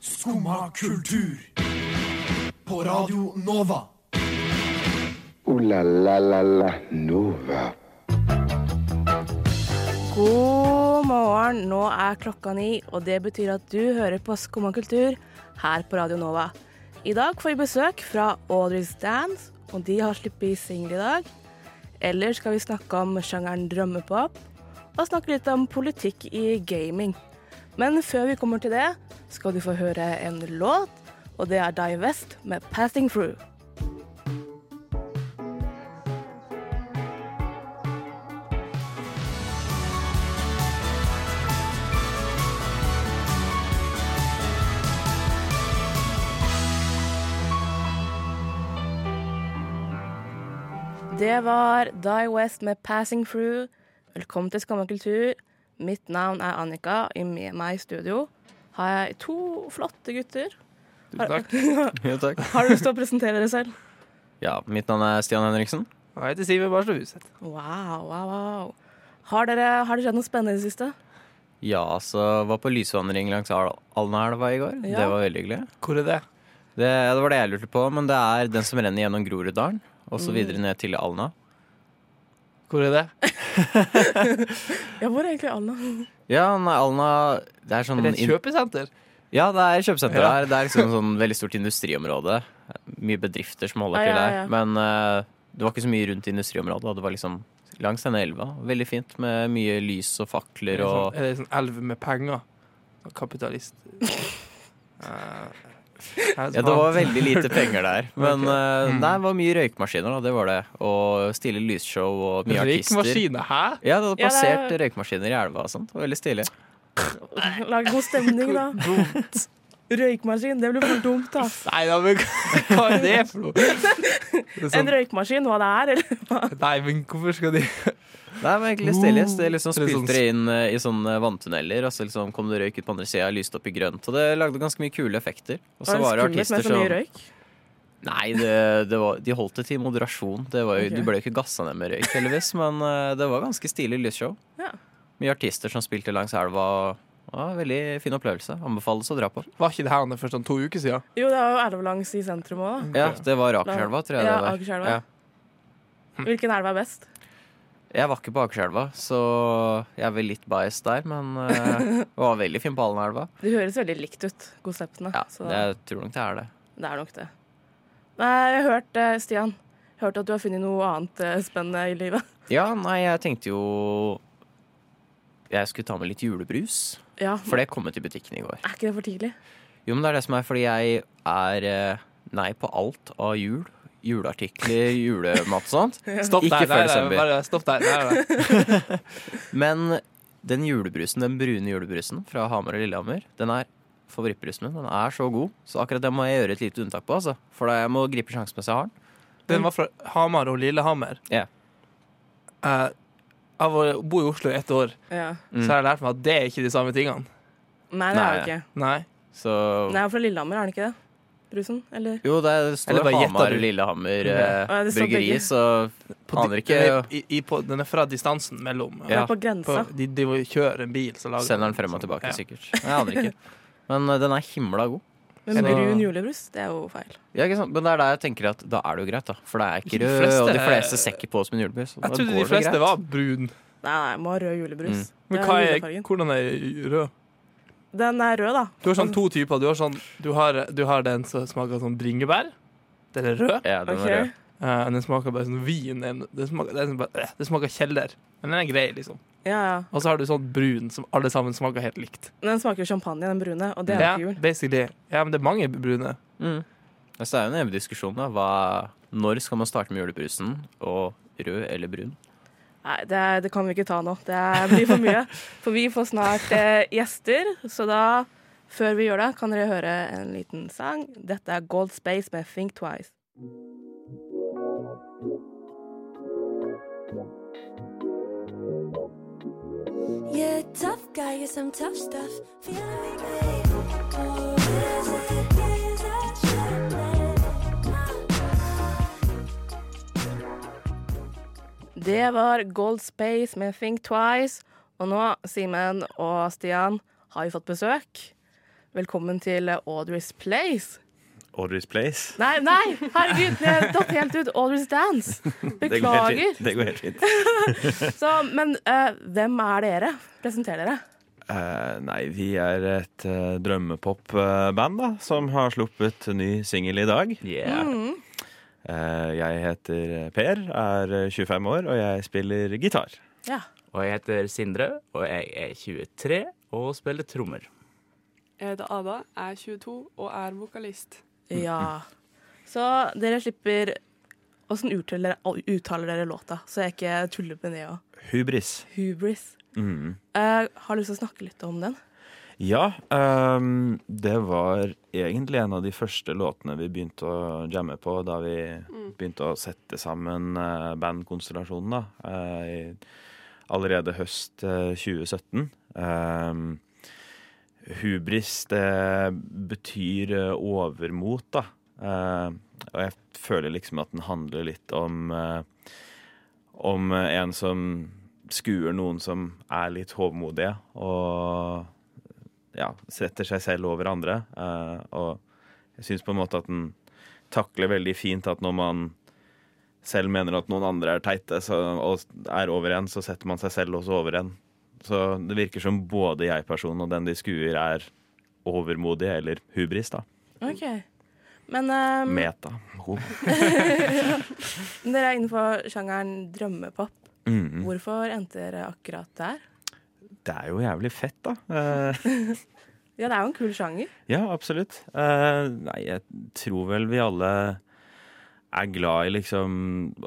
Skumma kultur. På Radio Nova. O-la-la-la-la Nova. God morgen, nå er klokka ni, og det betyr at du hører på Skumma kultur her på Radio Nova. I dag får vi besøk fra Audrey's Dance, og de har sluppet singel i dag. Ellers skal vi snakke om sjangeren drømmepop, og snakke litt om politikk i gaming. Men før vi kommer til det, skal du få høre en låt, og det er Die West med 'Passing Through'. Det var Die West med 'Passing Through'. Velkommen til Skamma kultur. Mitt navn er Annika. I med meg i studio har jeg to flotte gutter. Har, Jo, takk. har du lyst til å presentere dere selv? Ja, mitt navn er Stian Henriksen. Og jeg heter Siver Barstad Huseth. Wow, wow, wow. Har, dere, har det skjedd noe spennende i det siste? Ja, så var på lysvandring langs Al- Alnaelva i går. Ja. Det var veldig hyggelig. Hvor er det? Det, det var det jeg lurte på, men det er den som renner gjennom Groruddalen, og Mm. så videre ned til Alna. Hvor er det? Ja, hvor er egentlig Alna? Ja, nei, Alna Det er sånn Er det et kjøpesenter? Ja, det er kjøpesenter Ja. der. Det er liksom et sånn veldig stort industriområde. Mye bedrifter som holder Ja, til der. ja. Men uh, det var ikke så mye rundt industriområdet. Det var liksom langs denne elva. Veldig fint med mye lys og fakler og Er det en sånn elv med penger? Kapitalist. Eh, Ja, det var veldig lite penger der. Men Ok. eh, Mm. nei, det var mye røykmaskiner, da. Det var det. Og stille lysshow og mye artister. Røykmaskiner, hæ? Ja, det hadde Ja, det er- røykmaskiner i elva og sånt. Det var veldig stilig. Lag god stemning, da. Røykmaskin, det blir for dumt, da. Nei, da, men hva er det for noe? Det er En sånn, røykmaskin, hva det er, eller hva? nei, men hvorfor skal de Nei, men egentlig stilig. Det liksom er sånn- spilte det inn eh, i sånne vanntunneler, og så liksom kom det røyk ut på andre sida, lyste opp i grønt. Og det lagde ganske mye kule effekter. Og så Var det artister som? Nei, det, det var, de holdt det til moderasjon. Det var jo, okay. Du ble jo ikke gassa ned med røyk, heldigvis, men eh, det var ganske stilig lysshow. Ja. Mye artister som spilte langs elva. Ja, veldig fin opplevelse. Anbefales å dra på. Var ikke det her for sånn to uker siden? Jo, det var jo elv langs i sentrum òg. Ja, det var Akerselva, tror jeg Ja, det var. Akerselva. Ja. Hvilken elv er best? Jeg var ikke på Akerselva, så jeg er vel litt biased der, men uh, det var veldig fin på Alnaelva. Det høres veldig likt ut, konseptene. Ja, så jeg tror nok det er det. det er nok det. Nei, jeg har hørt, eh, Stian, hørt at du har funnet noe annet eh, spennende i livet. Ja, nei, jeg tenkte jo jeg skulle ta med litt julebrus, Ja, for det kom ut i butikken i går. Er ikke det for tidlig? Jo, men det er det som er fordi jeg er eh, nei på alt av jul. Juleartikler, julemat og sånt. Stopp Ikke der. før nei, desember. bare stopp der. der, der. Men den julebrusen, den brune julebrusen fra Hamar og Lillehammer, den er favorittbrusen min. Den er så god, så akkurat det må jeg gjøre et lite unntak på, altså. For da jeg må gripe sjansen mens jeg har den. Den var fra Hamar og Lillehammer. Ja. Eh, jeg var- bor i Oslo i ett år, Ja. Mm. så jeg har lært meg at det er ikke de samme tingene. Nei, det er det Nei. ikke. Nei. Så Nei, fra Lillehammer, er det ikke det? Brusen? Eller? Jo, det Eller står bare gjetter Hamar du? Lillehammer eh, Ja, det står bryggeri, begge. så På aner di- ikke er, i, i, på, den er fra distansen mellom. Ja. På grensa? På, de driver og kjører en bil, så lager Sender den frem og tilbake, Ja. sikkert. Jeg aner ikke. Men eh, den er himla god. Men Så- brun julebrus, det er jo feil. Ja, ikke sant? Men det er der jeg tenker at da er det jo greit, da. For det er ikke De rød, fleste- og de fleste ser ikke på som en julebrus. Jeg trodde de fleste greit. var brun. Nei, nei, må ha rød julebrus. Mm. Men hva er, hvordan er rød? Den er rød, da. Du har sånn to typer. Du har, sånn, du har, du har den som smaker sånn bringebær. Den er rød. Ja, den Ok. var rød. Eh, den smaker bare sånn vin. Den, den smaker, den, bare, eh, det smaker kjeller. Men den er grei, liksom. Ja, ja. Og så har du sånn brun som alle sammen smaker helt likt. Den smaker jo champagne, den brune, og det er Ja, ikke jul. basically. Ja, men det er mange brune. Mm. Så det er jo en evig diskusjon, da. Hva, når skal man starte med julebrusen? Og rød eller brun? Nei, det, er, det kan vi ikke ta nå. Det blir for mye. For vi får snart eh, gjester, så da, før vi gjør det, kan dere høre en liten sang. Dette er Gold Space med Think Twice. Det var Gold Space med Think Twice. Og nå, Simen og Stian, har vi fått besøk. Velkommen til Audrey's Place. Audrey's Place. Nei, nei, herregud, jeg datt helt ut. Audrey's Dance. Beklager. Det går helt fint. Så, men uh, hvem er dere? Presenter dere. Uh, nei, vi er et uh, drømmepop-band da, som har sluppet ny singel i dag. Yeah. Eh, jeg heter Per, er 25 år, og jeg spiller gitar. Ja. Og jeg heter Sindre, og jeg er 23 og spiller trommer. Jeg heter Ada, er 22 og er vokalist. Ja. Så dere slipper Åssen uttaler, uttaler dere låta, så jeg ikke tuller med det òg? Hubris. Hubris. Mm. Uh, har du lyst til å snakke litt om den? Ja, Um, det var egentlig en av de første låtene vi begynte å jamme på da vi begynte å sette sammen uh, bandkonstellasjonen, da. Uh, allerede høst eh, 2017. Ehm, hubris, det betyr eh, overmot, da. Eh, og jeg føler liksom at den handler litt om eh, om en som skuer noen som er litt hovmodige, og ja, setter seg selv over andre. Og jeg syns på en måte at den takler veldig fint at når man selv mener at noen andre er teite så, og er over en, så setter man seg selv også over en. Så det virker som både jeg-personen og den de skuer, er overmodig eller hubris, da. OK. Men um, Meta. Ho. dere er innenfor sjangeren drømmepop. Mm. Hvorfor endte dere akkurat der? Det er jo jævlig fett, da. Eh, Ja, det er jo en kul sjanger. Ja, absolutt. Uh, nei, jeg tror vel vi alle er glad i liksom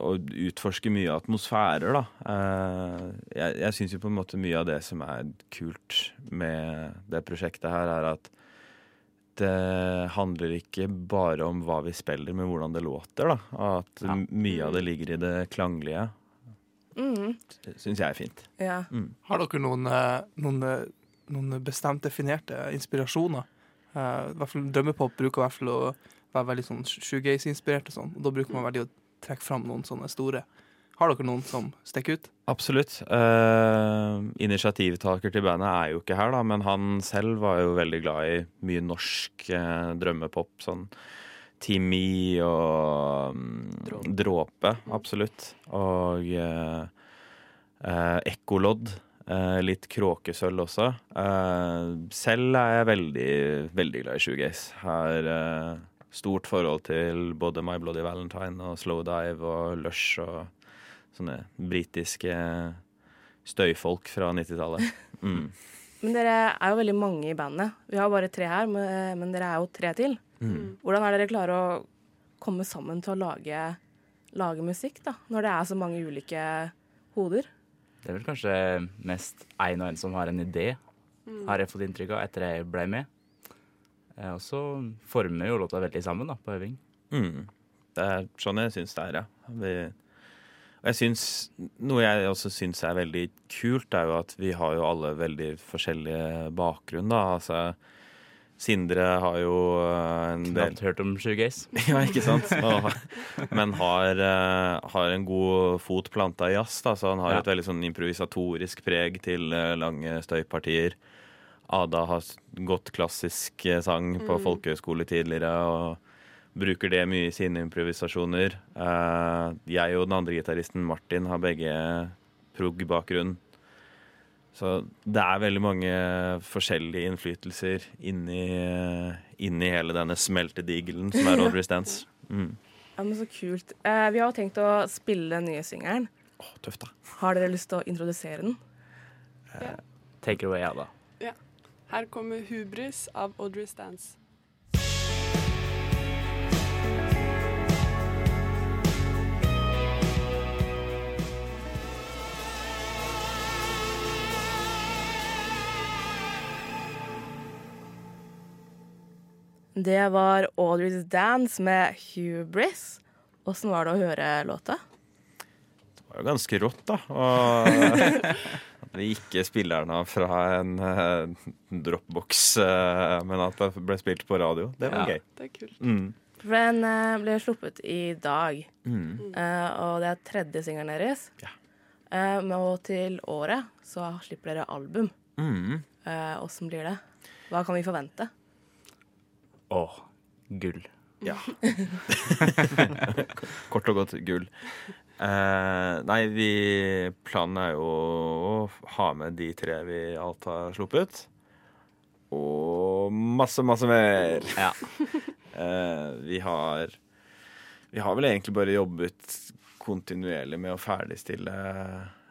å utforske mye atmosfærer, da. Eh, jeg jeg syns jo på en måte mye av det som er kult med det prosjektet her, er at det handler ikke bare om hva vi spiller, men hvordan det låter, da. At Ja. mye av det ligger i det klanglige. Mm, syns jeg er fint. ja. Har dere noen, eh, noen, eh, noen bestemt definerte inspirasjoner? Eh, i hvert fall Drømmepop bruker i hvert fall å være veldig sånn shoegaze-inspirert og sånn. Og da bruker man veldig å trekke fram noen sånne store. Har dere noen som stikker ut? Absolutt. Eh, initiativtaker til bandet er jo ikke her, da, men han selv var jo veldig glad i mye norsk eh, drømmepop. Sånn Timmy og um, Dråpe, absolutt. Og uh, uh Ekkolodd. Eh, litt kråkesølv også. Eh, selv er jeg veldig, veldig glad i shoegaze. Her stort forhold til både My Bloody Valentine og Slowdive og Lush og sånne britiske støyfolk fra 90-tallet. Mm. Men dere er jo veldig mange i bandet. Vi har bare tre her, men, men dere er jo tre til. Mm. Hvordan er dere klare å komme sammen til å lage, lage musikk, da? Når det er så mange ulike hoder? Det er vel kanskje mest én og en som har en idé, har jeg fått inntrykk av etter jeg ble med. Eh, Og så former jo låta veldig sammen da, på øving. Mm. Det er sånn jeg syns det er, ja. Vi, og jeg syns, Noe jeg også syns er veldig kult, er jo at vi har jo alle veldig forskjellige bakgrunn. da, altså Sindre har jo eh, en del Knapt hørt om shoegaze. Ja, ikke sant? Og, men har, eh, har en god fot planta i jazz, da, så han har Ja. et veldig sånn improvisatorisk preg til lange støypartier. Ada har gått klassisk eh, sang på folkehøyskole tidligere og bruker det mye i sine improvisasjoner. Eh, jeg og den andre gitaristen Martin har begge prog-bakgrunn. Så det er veldig mange forskjellige innflytelser inni, inni hele denne smeltedigelen som er Audrey Stance. Mm. Ja, men Så kult. Eh, vi har jo tenkt å spille den nye singelen. Åh, tøft, da. Har dere lyst til å introdusere den? Take it away, Ada. Her kommer Hubris av Audrey Stance. Det var Audrey's Dance med Hubris. Åssen var det å høre låta? Det var jo ganske rått, da. Og vi ikke spillerne fra en uh, dropbox, uh, men at det ble spilt på radio. Det var Ja. gøy. Det er kult. Mm. For den uh, ble sluppet i dag, Mm. eh, og det er tredje singelen deres. Ja. Eh, og til året så slipper dere album. Mm. Eh, blir det? Hva kan vi forvente? Åh, gull. Ja. Kort og godt gull. Eh, nei, vi Planen er jo å ha med de tre vi alt har sluppet. Og masse, masse mer. Ja. Eh, vi har Vi har vel egentlig bare jobbet kontinuerlig med å ferdigstille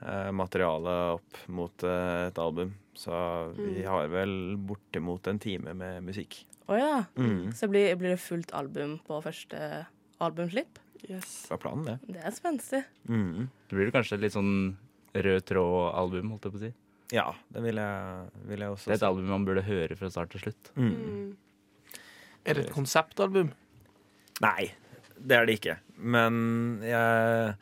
eh, materialet opp mot et album. Så vi har vel bortimot en time med musikk. Å ja. Mm. Så blir, blir det fullt album på første albumslipp? Yes. Det var planen, det. Det er spenstig. Mm. Det blir kanskje litt sånn rød tråd-album, holdt jeg på å si. Ja, det vil jeg, vil jeg også Det er et album man burde høre fra start til slutt. Mm. Mm. Er det et konseptalbum? Nei, det er det ikke. Men jeg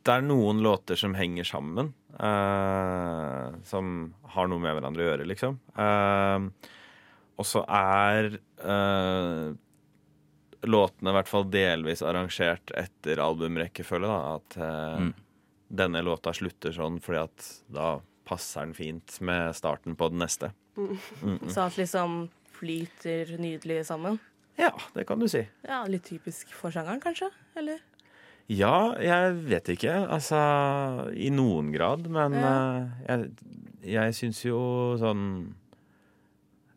Det er noen låter som henger sammen. Uh, som har noe med hverandre å gjøre, liksom. Uh, og så er eh, låtene i hvert fall delvis arrangert etter albumrekkefølge. Da. At eh, Mm. denne låta slutter sånn fordi at da passer den fint med starten på den neste. Mm. Mm -mm. Så at liksom flyter nydelig sammen. Ja, det kan du si. Ja, Litt typisk for sjangeren, kanskje? Eller? Ja, jeg vet ikke. Altså i noen grad, men Ja. uh, jeg, jeg syns jo sånn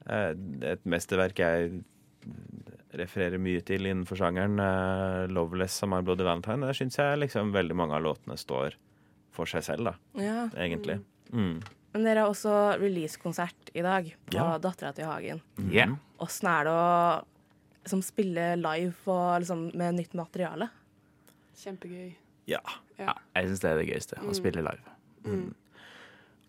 uh, Et mesterverk jeg refererer mye til innenfor sjangeren, uh, 'Loveless' av My Bloody Valentine, der syns jeg liksom veldig mange av låtene står for seg selv, da, Ja. egentlig. Mm. Men dere har også releasekonsert i dag på Ja. Dattera til Hagen. Yeah. Åssen er det å liksom, spille live og, liksom, med nytt materiale? Kjempegøy. Ja. Ja, jeg syns det er det gøyeste. Å Mm. spille live. Mm.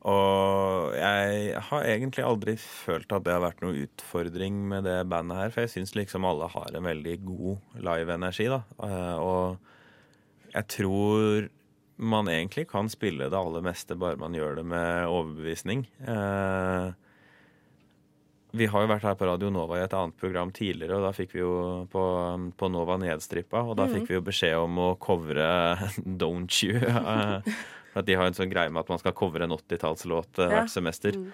Og jeg har egentlig aldri følt at det har vært noe utfordring med det bandet her, for jeg syns liksom alle har en veldig god live-energi, da. Eh, Og jeg tror man egentlig kan spille det aller meste, bare man gjør det med overbevisning. Eh, Vi har jo vært her på Radio Nova i et annet program tidligere, og da fikk vi jo på, på Nova Nedstrippa, og da fikk vi jo beskjed om å covre Don't You. Eh, at de har en sånn greie med at man skal covre en 80-tallslåt eh, Ja. hvert semester. Mm.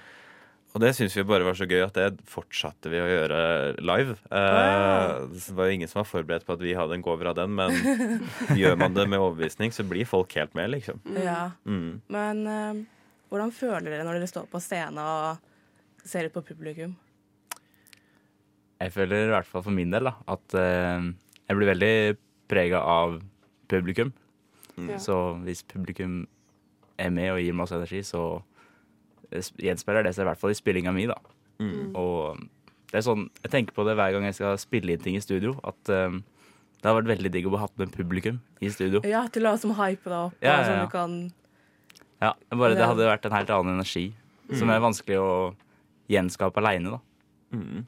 Og det syns vi bare var så gøy at det fortsatte vi å gjøre live. Eh, så det var jo ingen som var forberedt på at vi hadde en cover av den, men gjør man det med overbevisning, så blir folk helt med, liksom. Ja. Mm. Men uh, hvordan føler dere når dere står på scenen og ser ut på publikum? Jeg føler i hvert fall for min del da, at uh, jeg blir veldig prega av publikum. Ja. Så hvis publikum er med og gir masse energi, så gjenspeiler det seg i hvert fall i spillinga mi, da. Mm. Og det er sånn, jeg tenker på det hver gang jeg skal spille inn ting i studio, at um, det har vært veldig digg å ha hatt med publikum i studio. Ja, til å liksom hype deg opp, Ja, og ja, sånn ja. du kan Ja, bare Det- det hadde vært en helt annen energi, som er vanskelig å gjenskape aleine, da. Mm.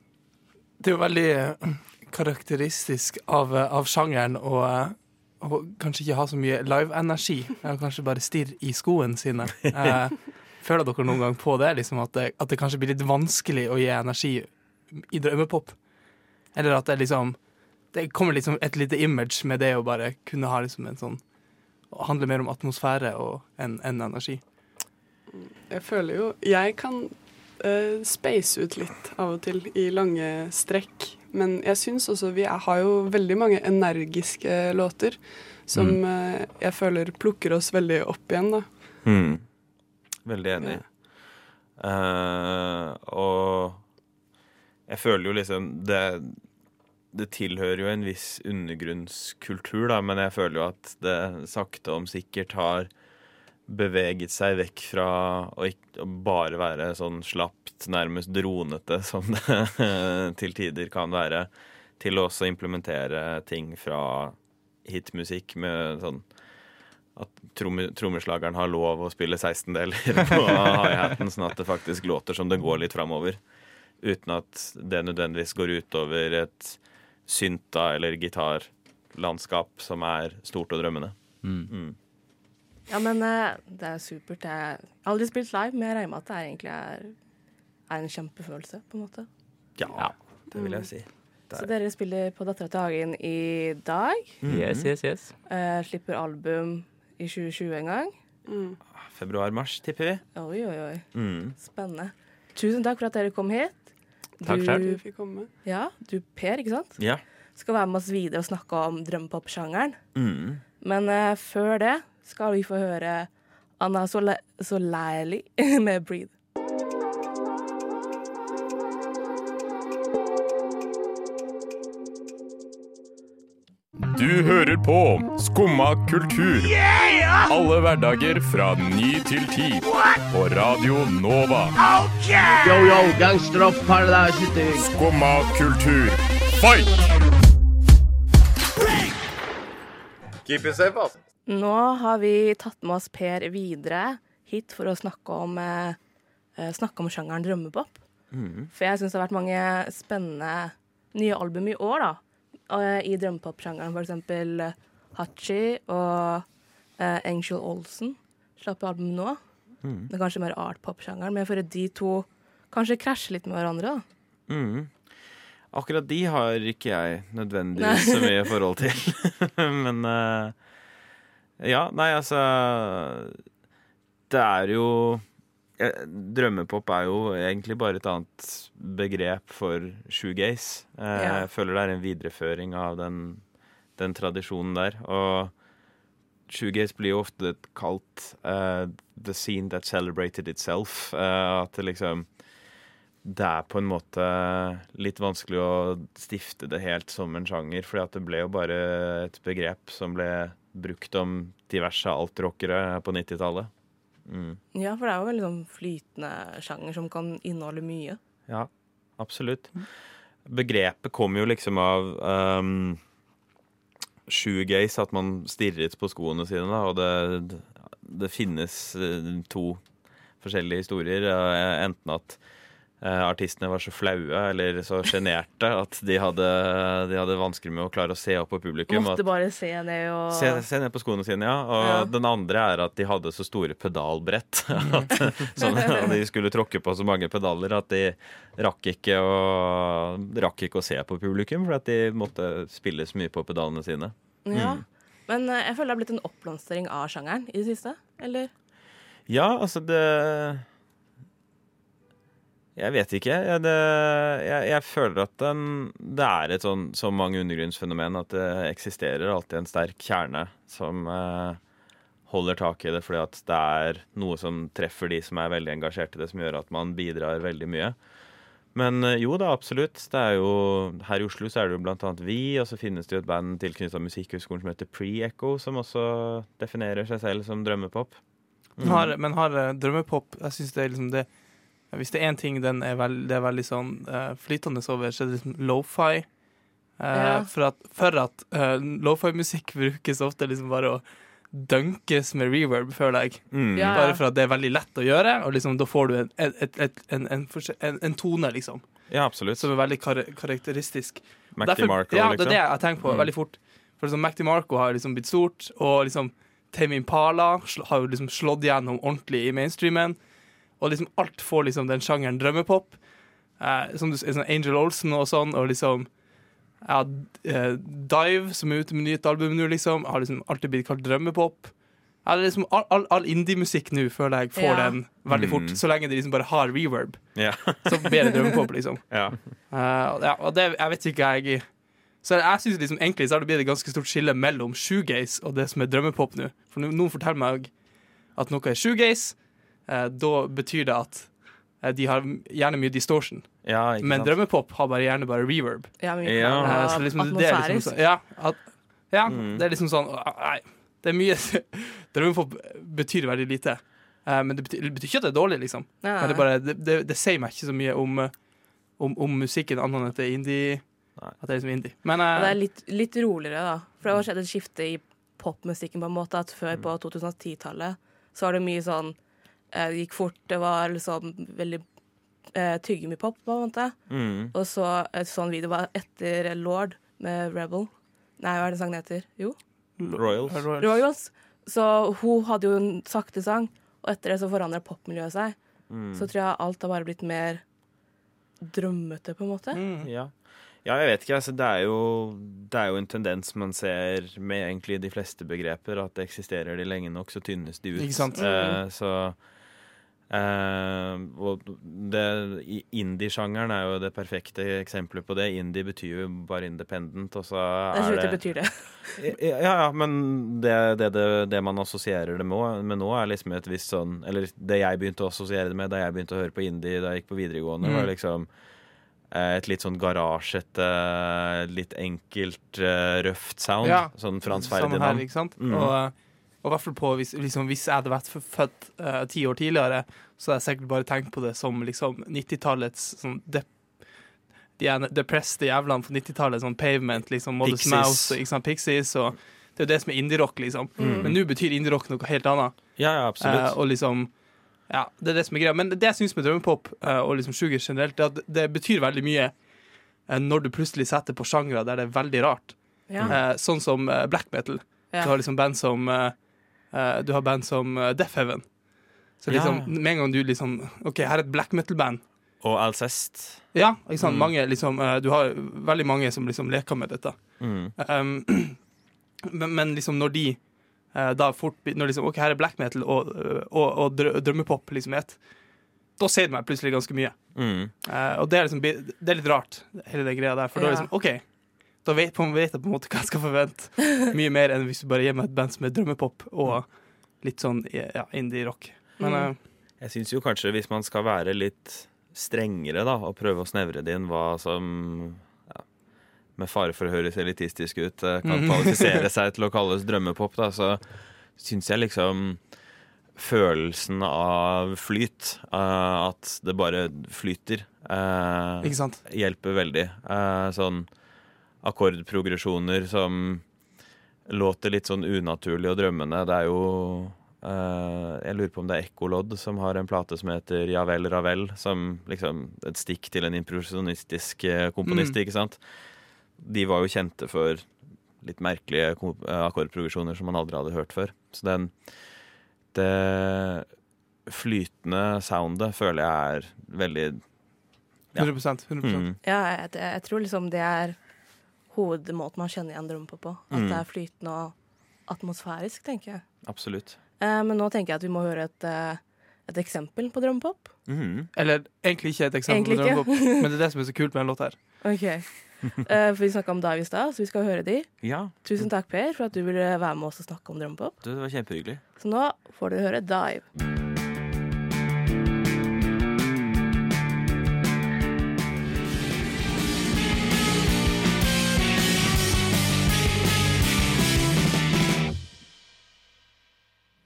Det er jo veldig karakteristisk av, av sjangeren å, å kanskje ikke ha så mye live-energi. Ja, Kanskje bare stirre i skoene sine. Eh, føler dere noen gang på det? Liksom at det? At det kanskje blir litt vanskelig å gi energi i drømmepop? Eller at det liksom Det kommer liksom et lite image med det å bare kunne ha liksom en sånn Å handle mer om atmosfære og enn en energi. Jeg føler jo Jeg kan uh, space ut litt av og til i lange strekk. Men jeg syns også vi har jo veldig mange energiske låter som mm. jeg føler plukker oss veldig opp igjen, da. Mm. Veldig enig. Ja. Uh, og jeg føler jo liksom det Det tilhører jo en viss undergrunnskultur, da, men jeg føler jo at det sakte om sikkert har beveget seg vekk fra å, ikke, å bare være sånn slapt, nærmest dronete, som det til tider kan være, til å også implementere ting fra hitmusikk med sånn at tromme, trommeslageren har lov å spille 16-deler på high-haten, sånn at det faktisk låter som det går litt framover. Uten at det nødvendigvis går utover et synta- eller gitarlandskap som er stort og drømmende. Mm. Mm. Ja, men eh, det er supert. Jeg har aldri spilt live, men jeg regner med at det er egentlig er, er en kjempefølelse, på en måte. Ja, det vil jeg si. Der. Så er- dere spiller på Dattera til Hagen i dag. Mm. Yes, yes, yes. Uh, slipper album i 2020 en gang. Mm. Februar-mars, tipper vi. Oi, oi, oi. Mm. Spennende. Tusen takk for at dere kom hit. Takk Du- selv. Du fikk komme. Ja, du Per, ikke sant? Ja. Skal være med oss videre og snakke om drømmepop-sjangeren. Mm. Men uh, før det skal vi få høre Anna Sole Soleili med 'Breathe'. Du hører på Skumma kultur. Alle hverdager fra ny til ti. På Radio Nova. Yo, yo, gangsteropp, paradise, Skumma kultur, fight! Keep it safe, altså. Nå har vi tatt med oss Per videre hit for å snakke om, eh, eh, snakke om sjangeren drømmepop. Mm. For jeg syns det har vært mange spennende nye album i år, da. eh, I drømmepop-sjangeren, eksempel eh, Hachi og eh, Angel Olsen slapp album nå. Mm. Det er kanskje mer art-pop-sjangeren, men jeg føler de to kanskje krasjer litt med hverandre. da. Mm. Akkurat de har ikke jeg nødvendigvis så mye forhold til. Men eh, ja, nei, altså Det er jo eh, Drømmepop er jo egentlig bare et annet begrep for shoegaze. Eh, Ja. Jeg føler det er en videreføring av den, den tradisjonen der. Og shoegaze blir jo ofte kalt uh, the scene that celebrated itself. Uh, at det liksom det er på en måte litt vanskelig å stifte det helt som en sjanger, fordi at det ble jo bare et begrep som ble brukt om diverse altrockere på 90-tallet. Mm. Ja, for det er jo veldig sånn flytende sjanger som kan inneholde mye. Ja, absolutt. Begrepet kom jo liksom av um, shoegaze, at man stirret på skoene sine, da, og det, det finnes eh, to forskjellige historier. eh, Enten at artistene var så flaue eller så sjenerte at de hadde, de hadde vansker med å klare å se opp på publikum. Måtte bare se ned og Se, se ned på skoene sine, ja. Og Ja. den andre er at de hadde så store pedalbrett. At, sånn at de skulle tråkke på så mange pedaler at de rakk ikke å, rakk ikke å se på publikum, for at de måtte spille så mye på pedalene sine. Ja. Mm. Men eh, jeg føler det har blitt en oppblomstring av sjangeren i det siste. Eller? Ja, altså det Jeg vet ikke. Jeg, det, jeg, jeg føler at den, det er et sånn så mange undergrunnsfenomen at det eksisterer alltid en sterk kjerne som eh, holder tak i det, fordi at det er noe som treffer de som er veldig engasjert i det, som gjør at man bidrar veldig mye. Men eh, jo da, absolutt. Det er jo, her i Oslo så er det jo blant annet vi, og så finnes det jo et band tilknyttet Musikkhøgskolen som heter Pre-Echo, som også definerer seg selv som drømmepop. Mm. Har, men har eh, drømmepop Jeg synes det er liksom det Hvis det er én ting den er, veld, det er veldig sånn uh, flytende over, så er det liksom lofi. Uh, Ja. For at, for at uh, lofi-musikk brukes ofte liksom bare å dunkes med reverb, føler jeg. Mm. Ja, ja. Bare for at det er veldig lett å gjøre, og liksom, da får du en, et, et, en, en, en, en tone, liksom, Ja, absolutt. som er veldig kar karakteristisk. Mac Marco, ja, liksom. det er det jeg tenker på Mm. veldig fort. For liksom, Mac Marco har liksom blitt stort, og liksom Tame Impala har jo liksom slått gjennom ordentlig i mainstreamen. Og liksom alt får liksom den sjangeren drømmepop. Eh, som du sånn Angel Olsen og sånn, og liksom ja, eh, Dive, som er ute med nytt album nå, liksom, har liksom alltid blitt kalt drømmepop. Ja, liksom all, all, all indie-musikk nå føler jeg får Ja. den veldig fort, Mm. så lenge de liksom bare har reverb. Ja. Så blir det drømmepop, liksom. ja. Uh, ja, og det, jeg vet ikke, jeg Så jeg synes liksom egentlig så har det blitt et ganske stort skille mellom shoegaze og det som er drømmepop nå. For noen forteller meg at noe er shoegaze, da betyr det at eh, de har gjerne mye distortion. ja ikke Men sant? drømmepop har bare gjerne bare reverb. Ja, men, Ja. Eh, så liksom, det er liksom sånn, ja, at, ja Mm. det er liksom sånn Nei, det er mye Drømmepop betyr veldig lite. Eh, men det betyr, det betyr ikke at det er dårlig, liksom. Nei, Men det, bare, det, det, det sier meg ikke så mye om, eh, om, om musikken, annet enn at det er indie. At det er liksom indie. Men Og det eh, er litt, litt roligere, da. For det har skjedd et skifte i popmusikken på en måte at før Mm. på 2010-tallet så var det mye sånn eh, Det gikk fort, det var liksom veldig eh, tyggemipop, på en måte. Mm. Og så et sånn video var etter Lord med Rebel. Nei, hva er det sangen heter? Jo, Royals. Royals. Royals. Så hun hadde jo en sakte sang, og etter det så forandra popmiljøet seg. Mm. Så tror jeg alt har bare blitt mer drømmete, på en måte. Mm. Ja. ja, jeg vet ikke. Altså, det, er jo, det er jo en tendens man ser med egentlig de fleste begreper, at det eksisterer de lenge nok, så tynnes de ut. Ikke sant? Eh, så Eh, og Indie-sjangeren er jo det perfekte eksempelet på det. Indie betyr jo bare independent, og så Det er slutt, det det betyr det. Ja, ja, men det, det, det, det man assosierer det med, med nå, er liksom et visst sånn Eller det jeg begynte å assosiere det med da jeg begynte å høre på indie da jeg gikk på videregående, Mm. var liksom eh, et litt sånn garasjete, litt enkelt, eh, røft sound. Ja, Sånn Frans Samme her, ikke sant? Mm. Og, og i hvert fall på hvis, liksom, hvis jeg hadde vært født eh, ti år tidligere, så hadde jeg sikkert bare tenkt på det som liksom 90-tallets sånn dep de depressede jævlene på 90-tallet, sånn Pavement, liksom Modest Mouse ikke sant, Pixies. Og det er jo det som er indie-rock, liksom. Mm. Men nå betyr indie-rock noe helt annet. Ja, ja, absolutt. Eh, og liksom Ja, det er det som er greia. Men det jeg syns med drømmepop uh, og liksom sugar generelt, er at det betyr veldig mye uh, når du plutselig setter på sjangre der det er veldig rart. Ja. Uh, sånn som black metal. Ja. Du har liksom band som eh, eh, Du har band som eh, Death Heaven. Så Ja. liksom, med en gang du liksom OK, her er et black metal-band. Og Alcest. Ja, ikke sant? Mm. Mange liksom eh, Du har veldig mange som liksom leker med dette. Mm. Um, men, men liksom når de da fort Når liksom OK, her er black metal og, og, og drømmepop liksom et ett, da ser de meg plutselig ganske mye. Mm. Uh, og det er liksom Det er litt rart, hele den greia der. For da er Ja. det liksom OK, da vet, på- vet jeg på en måte hva jeg skal forvente. Mye mer enn hvis du bare gir meg et band som er drømmepop og litt sånn ja, indie-rock. Men Mm. uh, Jeg syns jo kanskje hvis man skal være litt strengere da, og prøve å snevre det inn hva som ja, med fare for å høres elitistisk ut, eh, kan Mhm. kvalifisere seg til å kalles drømmepop, da, så syns jeg liksom følelsen av flyt, Uh, at det bare flyter, Uh, Ikke sant? hjelper veldig. Uh, sånn akkordprogresjoner som låter litt sånn unaturlig og drømmende. Det er jo uh, Jeg lurer på om det er Ekkolodd som har en plate som heter Ja vel, Ravel, som liksom et stikk til en improvisjonistisk eh, komponist, Mm. ikke sant? De var jo kjente for litt merkelige eh, akkordprogresjoner som man aldri hadde hørt før. Så den Det flytende soundet føler jeg er veldig Ja. 100% 100 mm, Ja, jeg, jeg tror liksom det er hovedmåten man kjenner igjen drømmepop på. At Mm. det er flytende og atmosfærisk, tenker jeg. Absolutt. Eh, men nå tenker jeg at vi må høre et, eh, et eksempel på drømmepop. Mm. Eller egentlig ikke et eksempel Egentlig på drømmepop, men det er det som er så kult med den låta her. Ok. Eh, for vi snakka om Dive i stad, så vi skal høre de. Ja, Tusen takk, Per, for at du ville være med oss og snakke om drømmepop. det var kjempehyggelig. Så nå får dere høre Dive.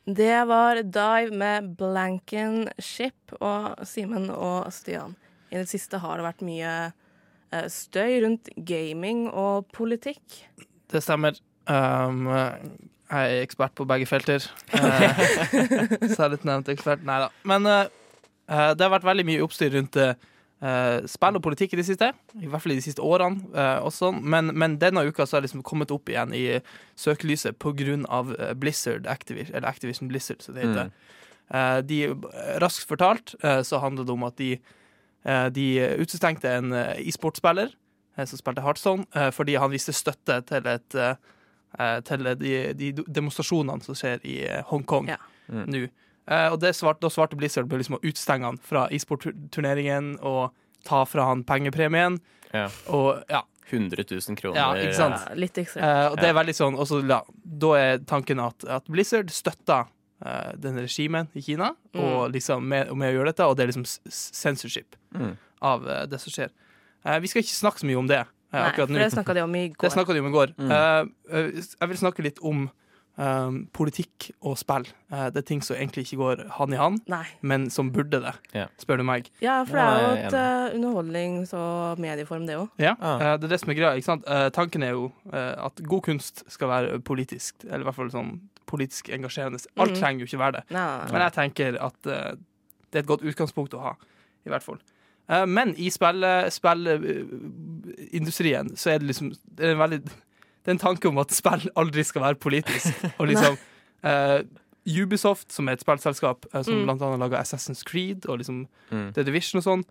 Det var Dive med Blanken Ship og Simen og Stian. I det siste har det vært mye eh, støy rundt gaming og politikk. Det stemmer. Um, jeg er ekspert på begge felter. Særlig nevnt ekspert. Nei da. Men uh, det har vært veldig mye oppstyr rundt uh, spill og politikk i det siste. I hvert fall i de siste årene. uh, også. Men, men denne uka så har jeg liksom kommet opp igjen i søkelyset på grunn av uh, Blizzard, Activision, eller Activision Blizzard, som det heter. Uh, de, raskt fortalt uh, så handler det om at de, uh, de utestengte en uh, e-sportspiller eh, som spilte Heartstone, eh, fordi han viste støtte til, et, eh, eh, til de, de demonstrasjonene som skjer i eh, Hongkong Ja. Mm. nå. Eh, og det svart, da svarte Blizzard med liksom å utstenge han fra e-sportturneringen og ta fra han pengepremien. Ja. Og ja, 100 000 kroner. Ja, ikke sant? Ja, litt ekstra. Uh, og det er veldig sånn også, ja, Da er tanken at, at Blizzard støtter uh, den regimen i Kina og liksom med, med å gjøre dette, og det er liksom censorship Mm. av uh, det som skjer. Eh, vi skal ikke snakke så mye om det eh, Nei, akkurat for nå. det snakka de om i går. Det snakka de om i går. Mm. Eh, eh, jeg vil snakke litt om eh, politikk og spill. Uh, det er ting som egentlig ikke går hand i hand, Nei. men som burde det, yeah. spør du meg. Ja, for det er jo et uh, underholdnings- og medieform, det òg. Ja, eh, det er det som er greia. Ikke sant? Tanken er jo at god kunst skal være politisk, eller i hvert fall sånn politisk engasjerende. Alt mm. trenger jo ikke være det. Nei. Men jeg tenker at det er et godt utgangspunkt å ha, i hvert fall. Eh, men i spillindustrien så er det liksom det er en veldig Det er en tanke om at spill aldri skal være politisk. Og liksom uh, Ubisoft, som er et spillselskap uh, som Mm. blant annet lager Assassin's Creed og liksom Mm. The Division og sånn,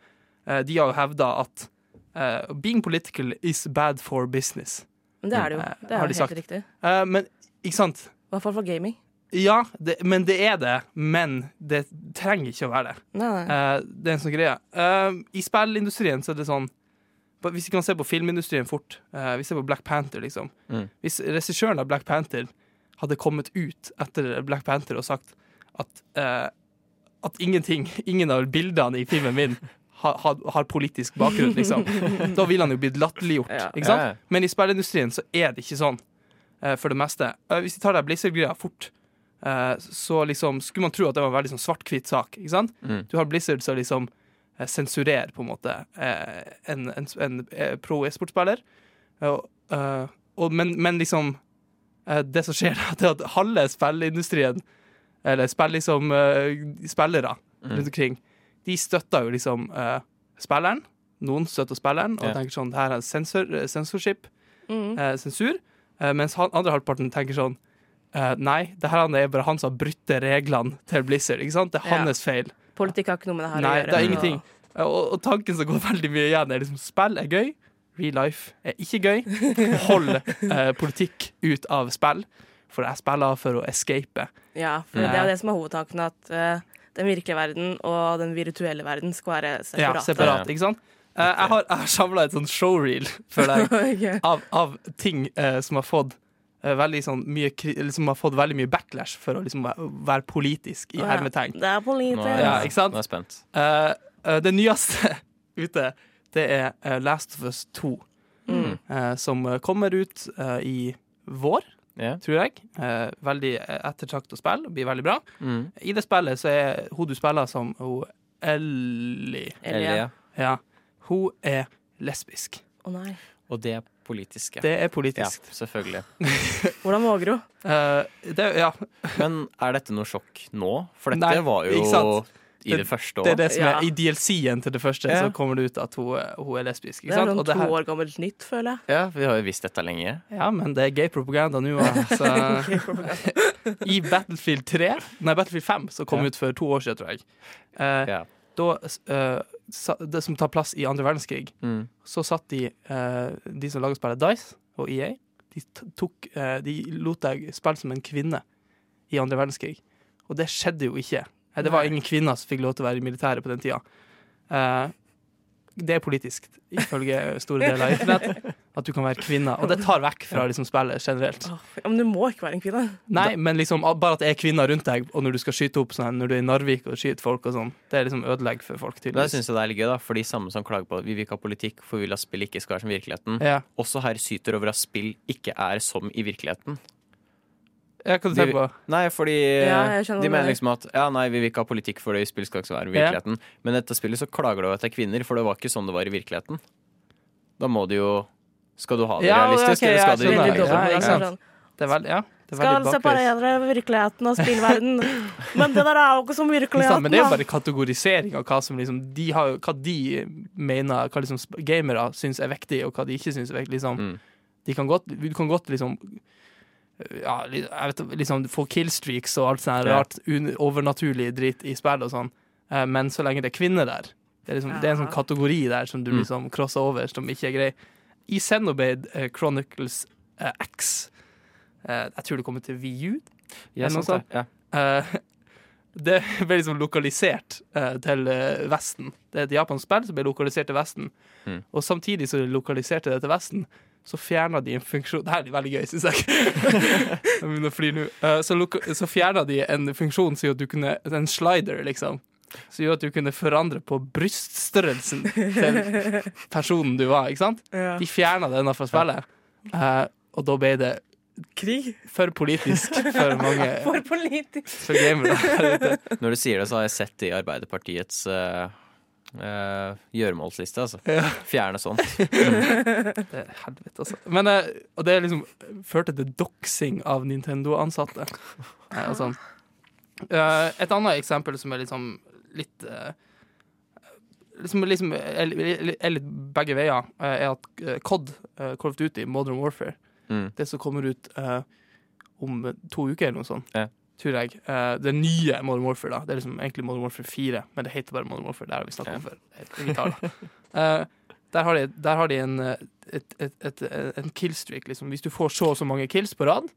uh, de har jo hevda at eh, being political is bad for business. Det er det jo. Det er jo de helt sagt. riktig. Eh, men ikke sant? I hvert fall for gaming. Ja, det, men det er det. Men det trenger ikke å være det. Nei, nei. Eh, det er en sånn greie. Eh, I spillindustrien så er det sånn Hvis vi kan se på filmindustrien fort eh, Vi ser på Black Panther, liksom. Mm. Hvis regissøren av Black Panther hadde kommet ut etter Black Panther og sagt at, eh, at ingenting, ingen av bildene i filmen min har, har, har politisk bakgrunn, liksom. Da ville han jo blitt latterliggjort. Ikke sant? Men i spillindustrien så er det ikke sånn, eh, for det meste. Eh, hvis vi tar den Blizzard-greia fort, eh, så liksom skulle man tro at det var en veldig sånn svart-hvitt sak. Ikke sant? Mm. Du har Blizzard som liksom eh, sensurerer på en måte eh, en, en, en eh, pro e-sportspiller. Eh, men, men liksom Det som skjer, er at halve spillindustrien, eller spill, liksom, spillere Mm. rundt omkring, de støtter jo liksom spilleren. Noen støtter spilleren og Ja. tenker sånn det her er sensor, sensorship, censorship, Mm. eh, sensur. Eh, mens han, andre halvparten tenker sånn eh, Nei, det her er bare han som har brutt reglene til Blizzard. Ikke sant? Det er Ja. hans feil. Politikk har ikke noe med det her Nei, å gjøre. det er ingenting. Eh, Og, og tanken som går veldig mye igjen, er liksom spill er gøy. Real life er ikke gøy. Hold eh, politikk ut av spill. For jeg spiller for å escape. Ja, for det er jo det som er hovedtanken, at uh, den virkelige verden og den virtuelle verden skal være Ja, separat, ikke sant? Uh, jeg har, jeg har samla et sånn showreel for deg okay. av, av ting uh, som har fått eh, veldig sånn mye liksom som har fått veldig mye backlash for å liksom være, politisk, i ja. hermetegn. Det er politisk. Nå er, Ja, ikke sant? Nå er jeg spent. Uh, uh, det nyeste ute, det er eh, Last of Us 2, Mm. eh, som eh, kommer ut eh, i vår, yeah. tror jeg. Eh, veldig ettertraktet spill, blir veldig bra. Mm. I det spillet så er hun du spiller som hun Ellie. Ellie. Ja. Hun er lesbisk. Å nei. Og det er politisk, ja. Det er politisk. Ja, selvfølgelig. Hvordan våger du? Uh, det, ja, Men er dette noe sjokk nå? For dette Nei, var jo i Det- det første det er det som Ja. er I DLC-en til det første Ja. så kommer det ut at hun, hun er lesbisk. Det Ikke er sant? sånn to her, år gammelt nytt, føler jeg. Ja, vi har jo visst dette lenge. ja, men det er gay propaganda nå. altså. I Battlefield 3, nei, Battlefield 5, som kom Ja. ut for to år siden, tror jeg. Uh, Ja. da, eh, sa- det som tar plass i andre verdenskrig, Mm. så satt de, eh, de som lager spillet Dice og EA, de, tok, eh, de lot deg spille som en kvinne i andre verdenskrig. Og det skjedde jo ikke. Eh, Det var ingen kvinner som fikk lov til å være i militæret på den tida. Eh, det er politisk, ifølge store deler av internett, at du kan være kvinne. Og det tar vekk fra liksom, spillet generelt. Ja, men du må ikke være en kvinne. Nei, men liksom bare at det er kvinner rundt deg, og når du skal skyte opp sånn, når du er i Narvik og skyter folk og sånn, det er liksom ødelegg for folk, Tydeligvis. jeg syns jeg det er litt gøy, da, for de samme som klager på at vi vil ikke ha politikk, for vi vil at spill ikke skal være som virkeligheten, Ja. også her syter over at spill ikke er som i virkeligheten. ja, hva du tenker på? Nei, fordi Ja, de mener liksom at ja, nei, vi vil ikke ha politikk for det i spill skal ikke være i Ja. virkeligheten. Men i dette spillet så klager du over at det er kvinner, for det var ikke sånn det var i virkeligheten. Da må du jo Skal du ha det Ja, realistisk, okay, eller skal det. Veldig Ja, ikke sant. Det er veldig, ja, det Skal separere virkeligheten og spillverden. Men det der er jo ikke som virkeligheten. Men det er jo bare kategorisering av hva som liksom De har hva de mener Hva liksom gamere syns er viktig, og hva de ikke syns er viktig. Liksom. Mm. De kan godt, du kan godt liksom ja, jeg vet, liksom få killstreaks og alt sånt Ja. rart un overnaturlig dritt i spill og sånn, Eh, men så lenge det er kvinner der Det er, liksom, det er en sånn kategori der som du Mm. liksom crosser over, som ikke er grei. I Xenoblade eh, Chronicles eh, X eh, Jeg tror det kommer til VU. Ja, det. Ja. Det ble liksom lokalisert til Vesten. Det er et japansk spill som ble lokalisert til Vesten. Mm. Og samtidig som de lokaliserte det til Vesten, så fjerna de en funksjon Det her er veldig gøy, syns jeg. jeg begynner å fly nå. Så så fjerna de en funksjon som gjorde at du kunne En slider, liksom. Som gjorde at du kunne forandre på bryststørrelsen til personen du var. ikke sant? Ja. De fjerna denne fra spillet, uh, og da ble det Krig. for politisk for mange For politisk. for gamere. Når du sier det, så har jeg sett det i Arbeiderpartiets uh, gjøremålsliste. Altså. Ja. Fjerne sånt. Det er helvete, altså. Men, uh, og det liksom førte til doxing av Nintendo-ansatte. Uh, sånn. Eh, et annet eksempel som er liksom litt eh, Liksom, liksom er, litt begge veier, eh, er at eh, COD, Call of Duty, Modern Warfare, Mm. det som kommer ut eh, om to uker eller noe sånt, yeah. tror jeg. Eh, det nye Modern Warfare, da. Det er liksom egentlig Modern Warfare 4, men det heter bare Modern Warfare. Det har vi snakket om før. Eh, der har de, der har de en, et, et, et, en killstreak. Liksom. Hvis du får så og så mange kills på rad,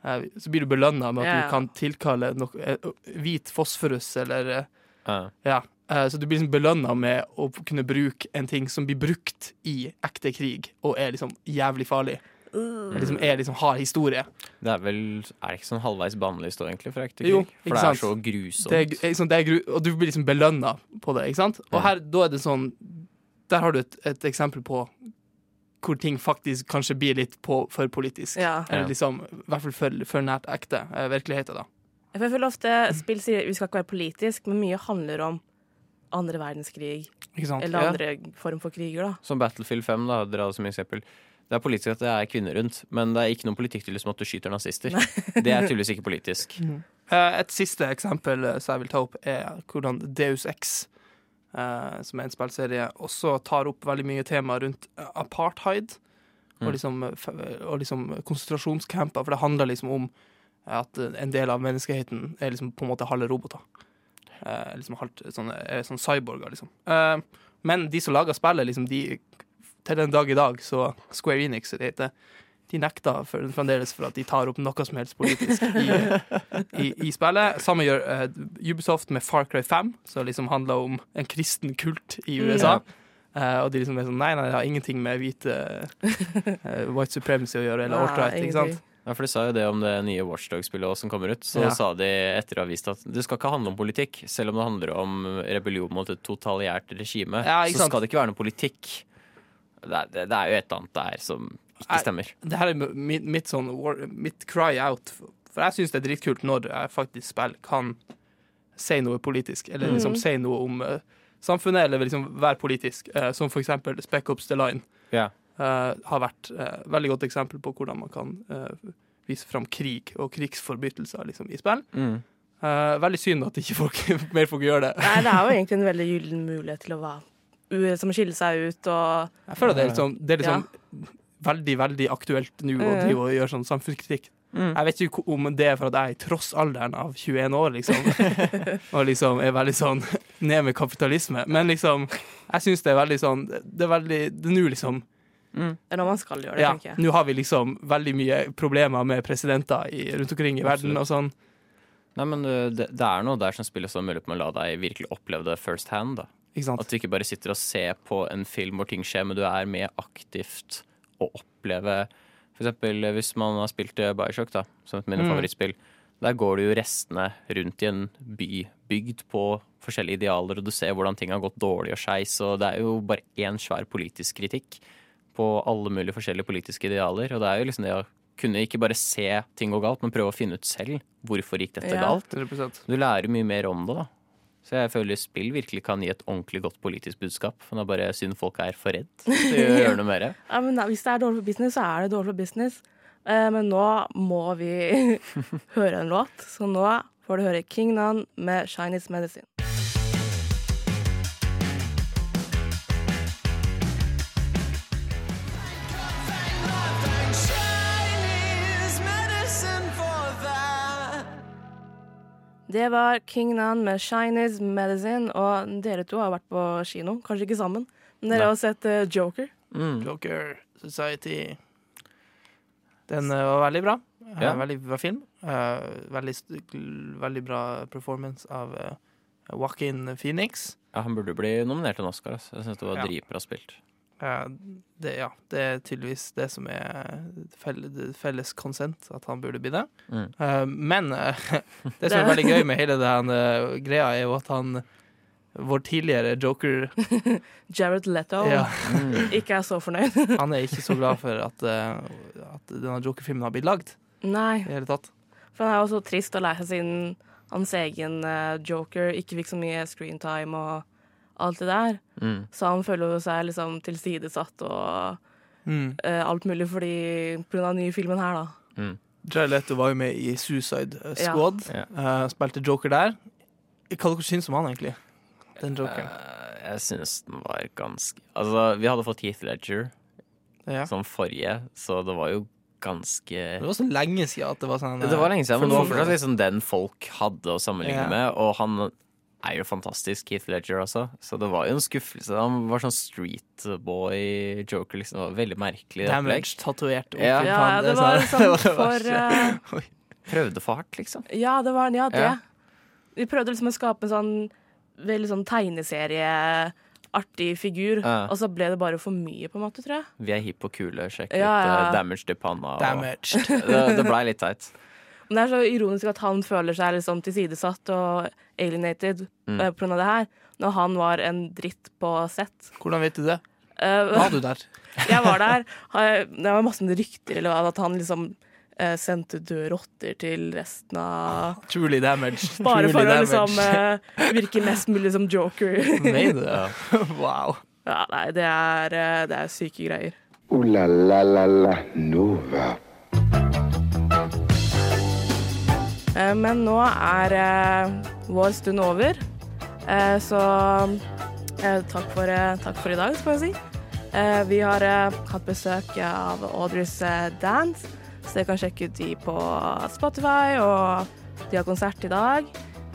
eh, så blir du belønna med at ja. du kan tilkalle noe, hvit fosforus eller eh, Ja. Eh, Så du blir liksom belønna med å kunne bruke en ting som blir brukt i ekte krig, og er liksom jævlig farlig. Mm. liksom, er liksom har historie. Det er vel Er det ikke sånn halvveis bannlyst òg, egentlig, for ekte krig? Jo, For det sant? er så grusomt. Det er, liksom, det er gru og du blir liksom belønna på det, ikke sant? Og Mm. her, da er det sånn Der har du et, et eksempel på hvor ting faktisk kanskje blir litt på, for politisk. Ja. Eller liksom, i hvert fall for, for nært ekte virkeligheter, virkeligheten, da. Jeg føler ofte spill sier vi skal ikke være politisk, men mye handler om andre verdenskrig. Ikke sant? Eller Ja. andre form for kriger, da. Som Battlefield 5, da, dere hadde som eksempel. Det er politisk at det er kvinner rundt, men det er ikke noen politikk til liksom at du skyter nazister. Det er tydeligvis ikke politisk. Eh, Et siste eksempel eh, som jeg vil ta opp, er hvordan Deus X, eh, som er en spillserie, også tar opp veldig mye tema rundt apartheid. Og Mm. liksom, og liksom konsentrasjonscamper, for det handler liksom om at eh, en del av menneskeheten er liksom på en måte halve roboter. Eh, liksom halvt sånne, er sånn cyborger, liksom. Eh, men de som lager spillet, liksom, de Til den dag i dag, så Square Enix, det heter, de nekta for, fremdeles for at de tar opp noe som helst politisk i, i, i spillet. Samme gjør uh, Ubisoft med Far Cry 5, som liksom handler om en kristen kult i USA. USA. Uh, og de liksom er sånn Nei, nei, det har ingenting med hvite uh, white supremacy å gjøre, eller alt-right. ikke ingenting. sant? Ja, for De sa jo det om det nye Watchdog-spillet som kommer ut. Så Ja. sa de etter å ha vist at det skal ikke handle om politikk, selv om det handler om rebellion mot et totaliært regime. Ja, så skal det ikke være noe politikk. Det er, det, er jo et eller annet der som ikke stemmer. stemmer. Det her er mitt, mitt sånn mitt cry out. For jeg syns det er dritkult når jeg faktisk spiller kan si noe politisk, eller liksom mm. si noe om uh, samfunnet, eller liksom være politisk. uh, som for eksempel Spec Ops The Line. Ja. Eh, har vært et veldig godt eksempel på hvordan man kan eh, vise fram krig og krigsforbrytelser liksom, i spill. Mm. Eh, veldig synd at ikke folk, mer folk gjør det. Nei, det er jo egentlig en veldig gyllen mulighet til å være som skille seg ut og Jeg føler det er liksom, det er liksom veldig, veldig aktuelt nå å Mm. drive og gjøre sånn samfunnskritikk. Mm. Jeg vet ikke om det er for at jeg er i trossalderen av 21 år, liksom. og liksom er veldig sånn ned med kapitalisme. Men liksom, jeg syns det er veldig sånn Det er veldig Det er nå liksom Mm. Det er når man skal gjøre det, Ja, tenker jeg. nå har vi liksom veldig mye problemer med presidenter i, rundt omkring i verden og sånn. Nei, men uh, det, det er noe der som spiller så mulig på å la deg virkelig oppleve det first hand. da. Ikke sant? At du ikke bare sitter og ser på en film hvor ting skjer, men du er med aktivt og oppleve For eksempel eh, hvis man har spilt eh, Bioshock, da, som et av mine Mm. favorittspill. Der går du jo restene rundt i en by bygd på forskjellige idealer, og du ser hvordan ting har gått dårlig og skeis, og det er jo bare én svær politisk kritikk på alle mulige forskjellige politiske idealer. Og det er jo liksom det å kunne ikke bare se ting gå galt, men prøve å finne ut selv hvorfor gikk dette Ja. galt. 100 Du lærer mye mer om det, da. Så jeg føler spill virkelig kan gi et ordentlig godt politisk budskap. Men det er bare synd folk er for redd til å gjøre noe mer. Ja, men hvis det er dårlig for business, så er det dårlig for business. Eh, men nå må vi høre en låt, så nå får du høre King Nan med 'Chinese Medicine'. Det var King Nan med 'Chinese Medicine', og dere to har vært på kino. Kanskje ikke sammen, men dere Nei. har sett eh, Joker. Mm. Joker Society. Den eh, var veldig bra. Eh, Ja. Veldig bra film. Eh, veldig, veldig bra performance av Joaquin Phoenix. Ja, han burde bli nominert til en Oscar. Jeg syns det var Ja. dritbra spilt. Eh, det, ja, det er tydeligvis det som er felles, felles konsent, at han burde bli det. Mm. Eh, men eh, det som er veldig gøy med hele den greia, er jo at han vår tidligere joker Jared Leto ja, Mm. ikke er så fornøyd. Han er ikke så glad for at, at denne joker-filmen har blitt lagd. Nei, I hele tatt. for han er jo så trist å lære seg siden hans egen Joker ikke fikk så mye screentime og alt det der. Mm. Så han føler jo seg liksom tilsidesatt og Mm. uh, alt mulig fordi av den nye filmen her, da. Mm. Jared Leto var jo med i Suicide eh, Squad. Ja. Uh, spilte Joker der. Hva dere syns om han, egentlig? Den jokeren. Uh, jeg syns den var ganske Altså, vi hadde fått Heath Ledger Ja. som forrige, så det var jo ganske Det var så lenge siden at det var sånn Det var lenge siden, men det var fortsatt liksom den folk hadde å sammenligne Ja. med. Og han er jo fantastisk, Keith Ledger, altså. Så det var jo en skuffelse. Han var sånn streetboy joker, liksom. Det var veldig merkelig. Damage tatovert Ja. Ja, det var sånn for eh, Prøvde for hardt, liksom. Ja, det var ja, det. Ja. Vi prøvde liksom å skape en sånn veldig sånn tegneserieartig figur, Ja. og så ble det bare for mye, på en måte, tror jeg. Vi er hipp og kule, sjekk ut ja. eh, damage til panna. og- Damaged. det, det blei litt teit. Men det er så ironisk at han føler seg liksom tilsidesatt og alienated Mm. eh, på grunn av det her, når han var en dritt på sett. Hvordan vet du det? Uh, Var du der? Jeg var der. Det var masse rykter eller hva, at han liksom uh, sendte døde rotter til resten av Truly damage. Bare Truly for å liksom eh, virke mest mulig som joker. Nei, det? Wow. Ja, nei, det er, eh, det er syke greier. Uh, la la la la Nova. Men nå er eh, vår stund over, Eh, så eh, takk for, eh, takk for i dag, skal jeg si. Eh, Vi har eh, hatt besøk av Audrey's eh, Dance, så dere kan sjekke ut de på Spotify, og de har konsert i dag.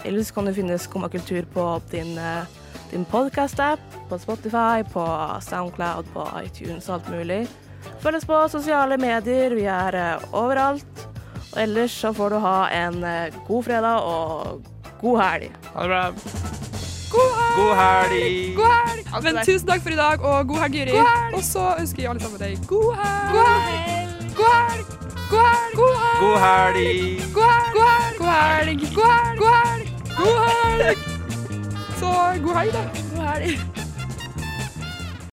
Ellers kan du finne Skumma på din, eh, din podcast-app, på Spotify, på Soundcloud, på iTunes og alt mulig. Følg oss på sosiale medier, vi er eh, overalt. Og ellers så får du ha en god fredag og god helg. Ha det bra. God helg! God helg. God helg. Men tusen takk for i dag, og god helg, Juri. Og så ønsker jeg alle sammen deg god helg. God helg. God helg. God helg. God helg. God helg. God helg. God helg. Så god helg, da. God helg.